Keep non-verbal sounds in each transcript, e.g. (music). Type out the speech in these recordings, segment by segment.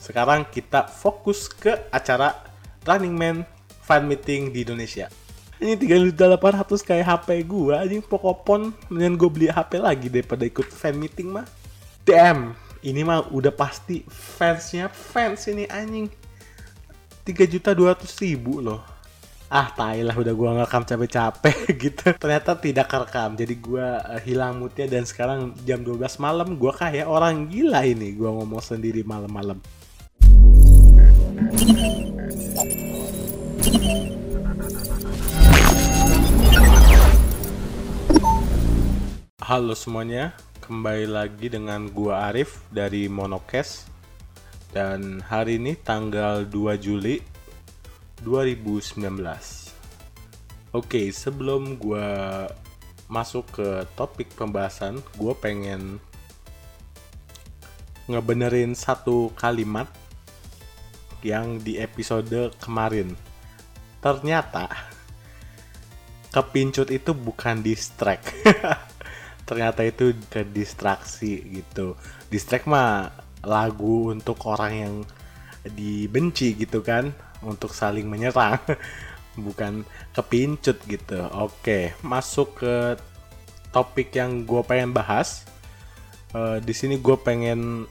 Sekarang kita fokus ke acara Running Man fan meeting di Indonesia. Ini 3.800 kayak HP gua anjing Pokopon mendingan gue beli HP lagi daripada ikut fan meeting mah. Damn, ini mah udah pasti fansnya fans ini anjing. 3 juta 200 ribu loh. Ah, tai lah udah gua ngerekam capek-capek (laughs) gitu. Ternyata tidak kerekam. Jadi gua uh, hilang moodnya dan sekarang jam 12 malam gua kayak orang gila ini. Gua ngomong sendiri malam-malam. Halo semuanya, kembali lagi dengan gua Arif dari Monokes dan hari ini tanggal 2 Juli 2019. Oke, sebelum gua masuk ke topik pembahasan, gua pengen ngebenerin satu kalimat yang di episode kemarin. Ternyata kepincut itu bukan distract. (laughs) Ternyata itu ke distraksi gitu. Distract mah lagu untuk orang yang dibenci gitu kan, untuk saling menyerang. (laughs) bukan kepincut gitu. Oke, masuk ke topik yang gue pengen bahas. Uh, di sini gue pengen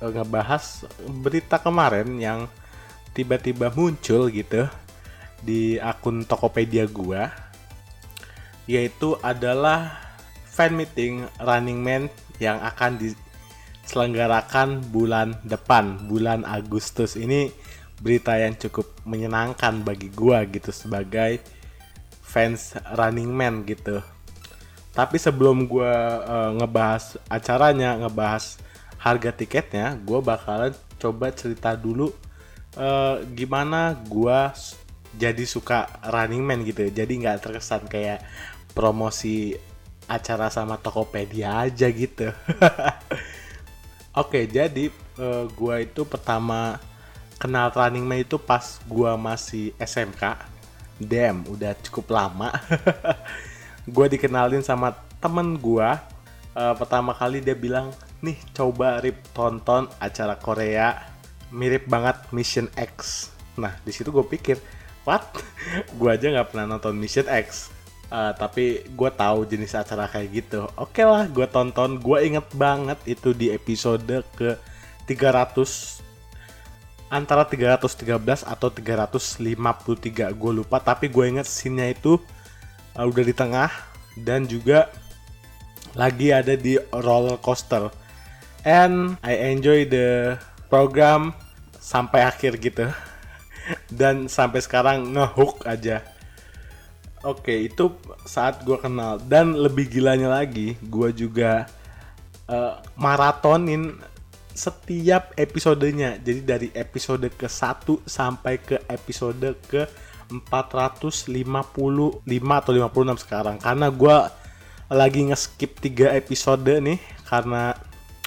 ngebahas berita kemarin yang tiba-tiba muncul gitu di akun Tokopedia gua yaitu adalah fan meeting Running Man yang akan diselenggarakan bulan depan, bulan Agustus. Ini berita yang cukup menyenangkan bagi gua gitu sebagai fans Running Man gitu. Tapi sebelum gua uh, ngebahas acaranya, ngebahas harga tiketnya, gua bakalan coba cerita dulu uh, gimana gua jadi suka Running Man gitu. Jadi nggak terkesan kayak promosi acara sama Tokopedia aja gitu. (laughs) Oke, jadi uh, gua itu pertama kenal Running Man itu pas gua masih SMK. Damn, udah cukup lama. (laughs) gua dikenalin sama temen gua. Uh, pertama kali dia bilang, "Nih, coba Rip tonton acara Korea mirip banget Mission X." Nah, di situ gue pikir, "What? (laughs) gua aja nggak pernah nonton Mission X." Uh, tapi gue tahu jenis acara kayak gitu. Oke okay lah, gue tonton. Gue inget banget itu di episode ke 300 antara 313 atau 353 gue lupa tapi gue inget scene-nya itu uh, udah di tengah dan juga lagi ada di roller coaster and I enjoy the program sampai akhir gitu (laughs) dan sampai sekarang ngehook aja Oke, itu saat gue kenal dan lebih gilanya lagi, gue juga uh, maratonin setiap episodenya. Jadi dari episode ke 1 sampai ke episode ke 455 atau 56 sekarang. Karena gue lagi nge-skip 3 episode nih karena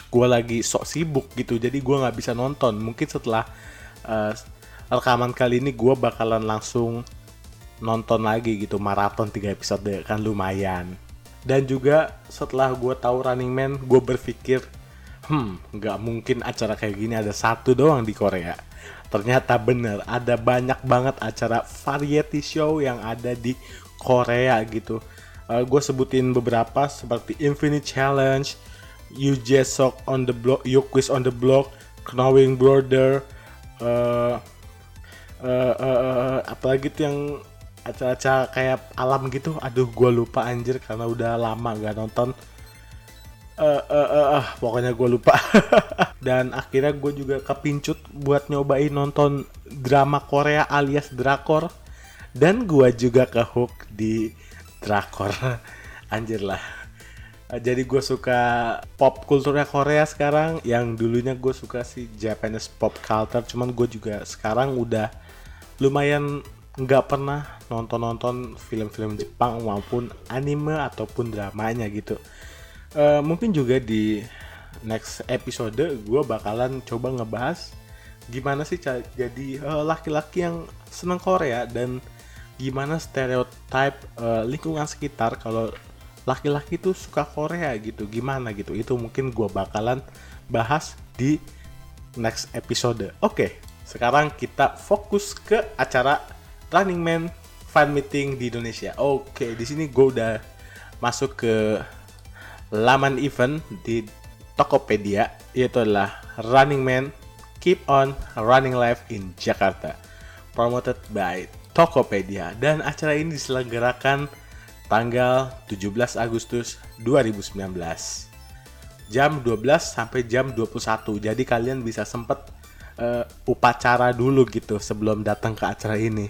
gue lagi sok sibuk gitu. Jadi gue nggak bisa nonton. Mungkin setelah uh, rekaman kali ini gue bakalan langsung nonton lagi gitu maraton 3 episode kan lumayan dan juga setelah gue tahu Running Man gue berpikir hmm nggak mungkin acara kayak gini ada satu doang di Korea ternyata bener ada banyak banget acara variety show yang ada di Korea gitu uh, gue sebutin beberapa seperti Infinite Challenge You Just Sock on the Block You Quiz on the Block Knowing Border uh, uh, uh, uh, apalagi tuh yang acara-acara kayak alam gitu? Aduh gue lupa anjir karena udah lama gak nonton. Uh, uh, uh, uh, pokoknya gue lupa. (laughs) Dan akhirnya gue juga kepincut buat nyobain nonton drama Korea alias drakor. Dan gue juga ke hook di drakor. (laughs) Anjir lah jadi gue suka pop kulturnya Korea sekarang yang dulunya gue suka sih Japanese pop culture cuman gue juga sekarang udah lumayan nggak pernah nonton-nonton film-film Jepang maupun anime ataupun dramanya gitu. Uh, mungkin juga di next episode gue bakalan coba ngebahas gimana sih jadi uh, laki-laki yang seneng Korea dan gimana stereotype uh, lingkungan sekitar kalau laki-laki tuh suka Korea gitu gimana gitu itu mungkin gue bakalan bahas di next episode. Oke, sekarang kita fokus ke acara Running Man fan meeting di Indonesia. Oke, di sini gue udah masuk ke laman event di Tokopedia yaitu adalah Running Man Keep on Running Life in Jakarta promoted by Tokopedia dan acara ini diselenggarakan tanggal 17 Agustus 2019 jam 12 sampai jam 21 jadi kalian bisa sempet uh, upacara dulu gitu sebelum datang ke acara ini.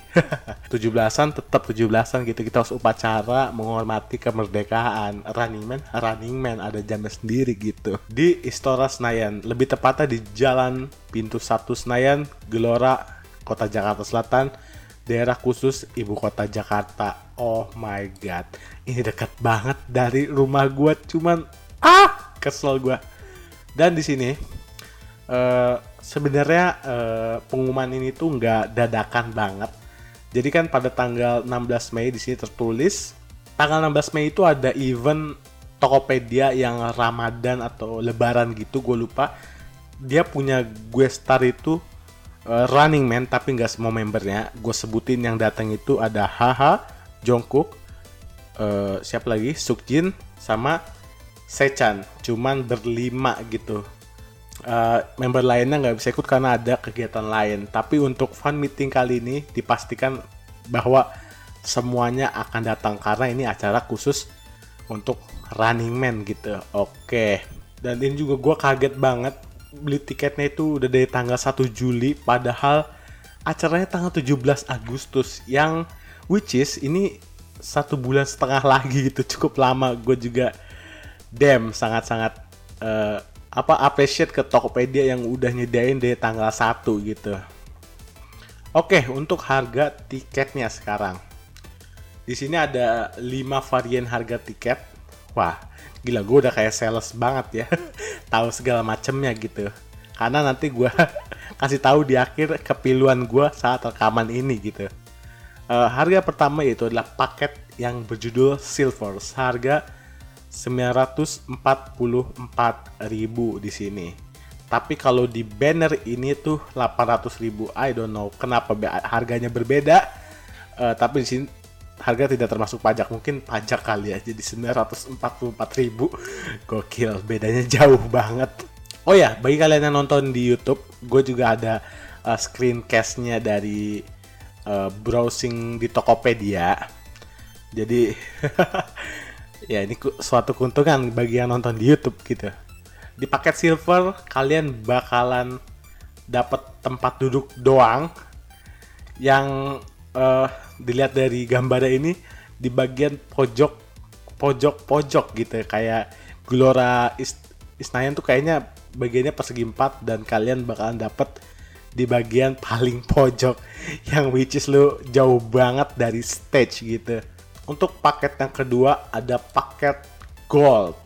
17-an tetap 17-an gitu kita harus upacara menghormati kemerdekaan. Running Man, Running Man ada jamnya sendiri gitu. Di Istora Senayan, lebih tepatnya di Jalan Pintu 1 Senayan, Gelora, Kota Jakarta Selatan, daerah khusus ibu kota Jakarta. Oh my god, ini dekat banget dari rumah gua cuman ah kesel gua. Dan di sini uh, sebenarnya uh, pengumuman ini tuh nggak dadakan banget. Jadi kan pada tanggal 16 Mei di sini tertulis tanggal 16 Mei itu ada event Tokopedia yang Ramadan atau Lebaran gitu, gue lupa. Dia punya gue star itu uh, Running Man tapi nggak semua membernya. Gue sebutin yang datang itu ada Haha, Jungkook, uh, siapa lagi, Sukjin, sama Sechan. Cuman berlima gitu uh, member lainnya nggak bisa ikut karena ada kegiatan lain. Tapi untuk fan meeting kali ini dipastikan bahwa semuanya akan datang karena ini acara khusus untuk Running Man gitu. Oke. Dan ini juga gue kaget banget beli tiketnya itu udah dari tanggal 1 Juli padahal acaranya tanggal 17 Agustus yang which is ini satu bulan setengah lagi gitu cukup lama gue juga damn sangat-sangat uh, apa appreciate ke Tokopedia yang udah nyediain dari tanggal 1 gitu. Oke, untuk harga tiketnya sekarang. Di sini ada 5 varian harga tiket. Wah, gila gue udah kayak sales banget ya. (laughs) tahu segala macemnya gitu. Karena nanti gue (laughs) kasih tahu di akhir kepiluan gue saat rekaman ini gitu. Uh, harga pertama yaitu adalah paket yang berjudul Silver. Harga 944.000 di sini. Tapi kalau di banner ini tuh 800.000. I don't know kenapa harganya berbeda. Uh, tapi di sini harga tidak termasuk pajak. Mungkin pajak kali ya. Jadi 944.000. Gokil, bedanya jauh banget. Oh ya, bagi kalian yang nonton di YouTube, gue juga ada uh, screencastnya dari uh, browsing di Tokopedia. Jadi (laughs) ya ini suatu keuntungan bagi yang nonton di YouTube gitu. Di paket silver kalian bakalan dapat tempat duduk doang yang uh, dilihat dari gambar ini di bagian pojok pojok pojok gitu kayak Gelora Isnayan tuh kayaknya bagiannya persegi empat dan kalian bakalan dapat di bagian paling pojok (laughs) yang which is lu jauh banget dari stage gitu. Untuk paket yang kedua ada paket gold.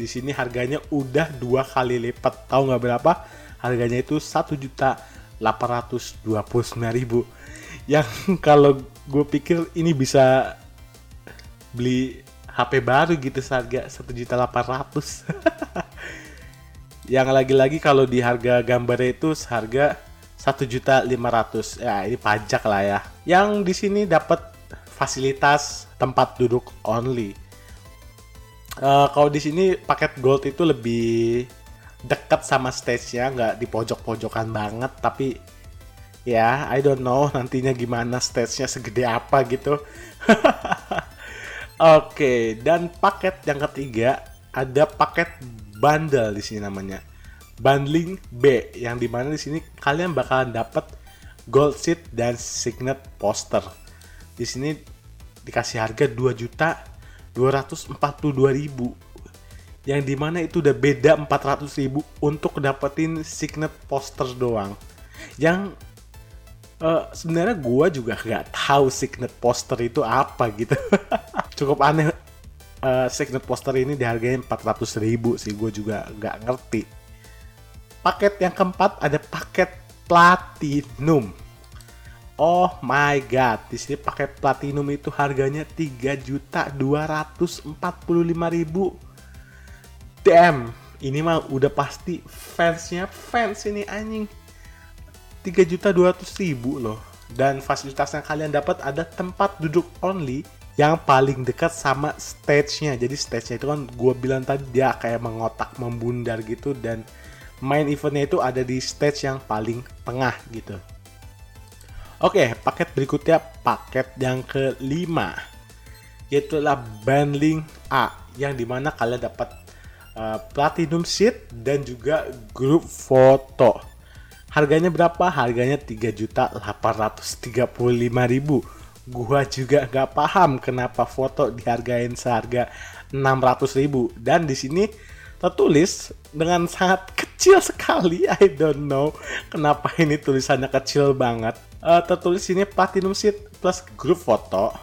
Di sini harganya udah dua kali lipat. Tahu nggak berapa? Harganya itu satu juta delapan ratus dua puluh sembilan ribu. (laughs) Yang kalau gue pikir ini bisa beli HP baru gitu seharga satu juta delapan ratus. (laughs) Yang lagi-lagi kalau di harga gambarnya itu seharga satu juta lima ratus. Ya ini pajak lah ya. Yang di sini dapat fasilitas tempat duduk only. Uh, kalau di sini paket gold itu lebih dekat sama stage-nya, nggak di pojok-pojokan banget, tapi ya I don't know nantinya gimana stage-nya segede apa gitu. (laughs) Oke, okay, dan paket yang ketiga ada paket bundle di sini namanya. Bundling B yang di mana di sini kalian bakalan dapat gold seat dan signet poster di sini dikasih harga 2 juta 242 ribu yang di mana itu udah beda 400 ribu untuk dapetin signet poster doang yang uh, sebenarnya gue juga nggak tahu signet poster itu apa gitu. (laughs) Cukup aneh. Uh, signet poster ini dihargain 400 ribu sih gue juga nggak ngerti. Paket yang keempat ada paket platinum. Oh my god, di sini pakai platinum itu harganya tiga juta dua ratus empat puluh lima ribu. Damn, ini mah udah pasti fansnya fans ini anjing 3 juta 200 ribu loh. Dan fasilitas yang kalian dapat ada tempat duduk only yang paling dekat sama stage-nya. Jadi stage-nya itu kan gue bilang tadi dia kayak mengotak membundar gitu. Dan main eventnya itu ada di stage yang paling tengah gitu. Oke, paket berikutnya paket yang kelima. Yaitu adalah Bandling A yang di mana kalian dapat uh, platinum sheet dan juga grup foto. Harganya berapa? Harganya 3.835.000. Gua juga nggak paham kenapa foto dihargain seharga 600.000 dan di sini tertulis dengan sangat kecil sekali. I don't know kenapa ini tulisannya kecil banget. Uh, tertulis ini platinum sheet plus grup foto.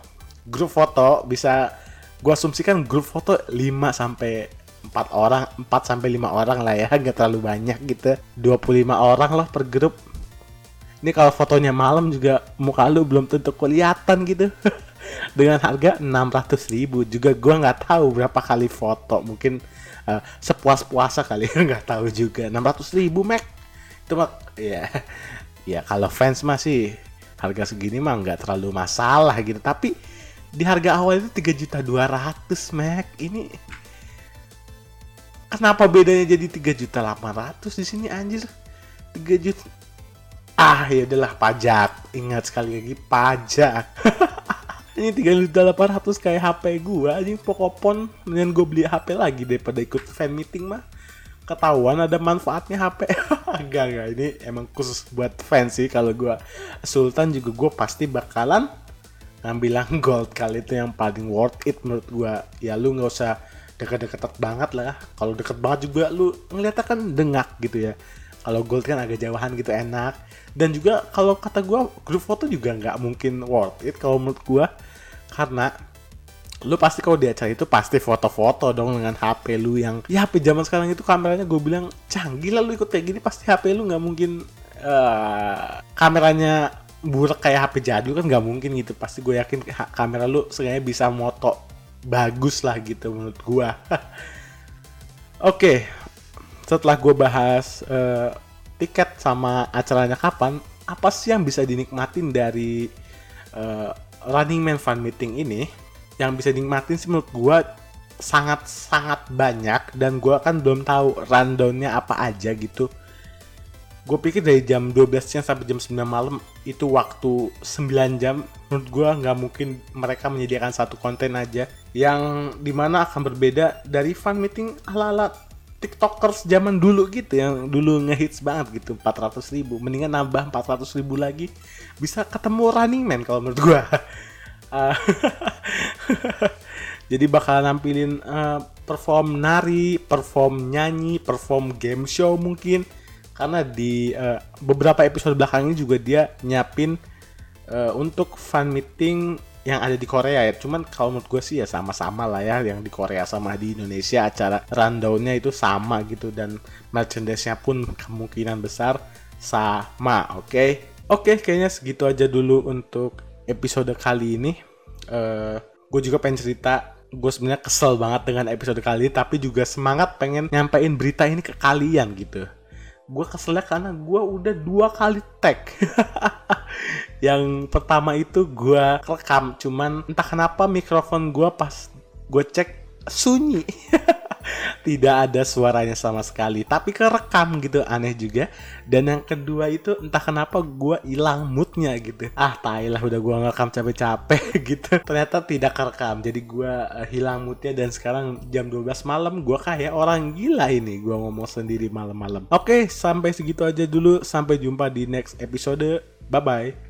Grup foto bisa gua asumsikan grup foto 5 sampai 4 orang, 4 sampai 5 orang lah ya, (laughs) nggak terlalu banyak gitu. 25 orang lah per grup. Ini kalau fotonya malam juga muka lu belum tentu kelihatan gitu. (laughs) Dengan harga 600 ribu juga gua nggak tahu berapa kali foto mungkin uh, sepuas-puasa kali ya (laughs) nggak tahu juga 600 ribu Mac itu mah ya ya kalau fans masih harga segini mah nggak terlalu masalah gitu tapi di harga awal itu 3 juta 200 Mac ini kenapa bedanya jadi 3 juta 800 di sini anjir? 3 juta. Ah ya adalah pajak. Ingat sekali lagi pajak. (laughs) Ini tiga juta delapan ratus kayak HP gua anjing pokopon. Dengan gue beli HP lagi daripada ikut fan meeting mah. Ketahuan ada manfaatnya HP (laughs) enggak enggak. Ini emang khusus buat fans sih. Kalau gua Sultan juga gue pasti bakalan ngambil gold kali. Itu yang paling worth it menurut gua. Ya lu nggak usah deket-deket banget lah. Kalau deket banget juga lu ngeliatnya kan dengak gitu ya. Kalau gold kan agak jauhan gitu enak. Dan juga kalau kata gue grup foto juga nggak mungkin worth it kalau menurut gue karena lu pasti kalau di acara itu pasti foto-foto dong dengan HP lu yang ya HP zaman sekarang itu kameranya gue bilang canggih lah lu ikut kayak gini pasti HP lu nggak mungkin uh, kameranya buruk kayak HP jadul kan nggak mungkin gitu. Pasti gue yakin kamera lu sebenarnya bisa moto bagus lah gitu menurut gue (laughs) oke okay. setelah gue bahas uh, tiket sama acaranya kapan apa sih yang bisa dinikmatin dari uh, Running Man Fan Meeting ini yang bisa dinikmatin sih menurut gue sangat sangat banyak dan gue kan belum tahu rundownnya apa aja gitu gue pikir dari jam 12 siang sampai jam 9 malam itu waktu 9 jam menurut gue nggak mungkin mereka menyediakan satu konten aja yang di mana akan berbeda dari fan meeting ala-ala tiktokers zaman dulu gitu yang dulu ngehits banget gitu 400 ribu mendingan nambah 400 ribu lagi bisa ketemu running man kalau menurut gue uh, (laughs) (laughs) jadi bakal nampilin uh, perform nari, perform nyanyi, perform game show mungkin karena di uh, beberapa episode belakang ini juga dia nyapin uh, untuk fan meeting yang ada di Korea ya. Cuman kalau menurut gue sih ya sama-sama lah ya yang di Korea sama di Indonesia acara rundownnya itu sama gitu dan merchandise-nya pun kemungkinan besar sama. Oke. Okay? Oke, okay, kayaknya segitu aja dulu untuk episode kali ini uh, eh, gue juga pengen cerita gue sebenarnya kesel banget dengan episode kali ini tapi juga semangat pengen nyampein berita ini ke kalian gitu gue keselnya karena gue udah dua kali tag. (laughs) Yang pertama itu gue rekam cuman entah kenapa mikrofon gue pas gue cek sunyi (laughs) tidak ada suaranya sama sekali tapi kerekam gitu aneh juga. Dan yang kedua itu entah kenapa gue hilang moodnya gitu. Ah tai lah udah gue ngerekam capek-capek (laughs) gitu. Ternyata tidak kerekam jadi gue uh, hilang moodnya dan sekarang jam 12 malam gue kayak orang gila ini. Gue ngomong sendiri malam-malam. Oke sampai segitu aja dulu. Sampai jumpa di next episode. Bye bye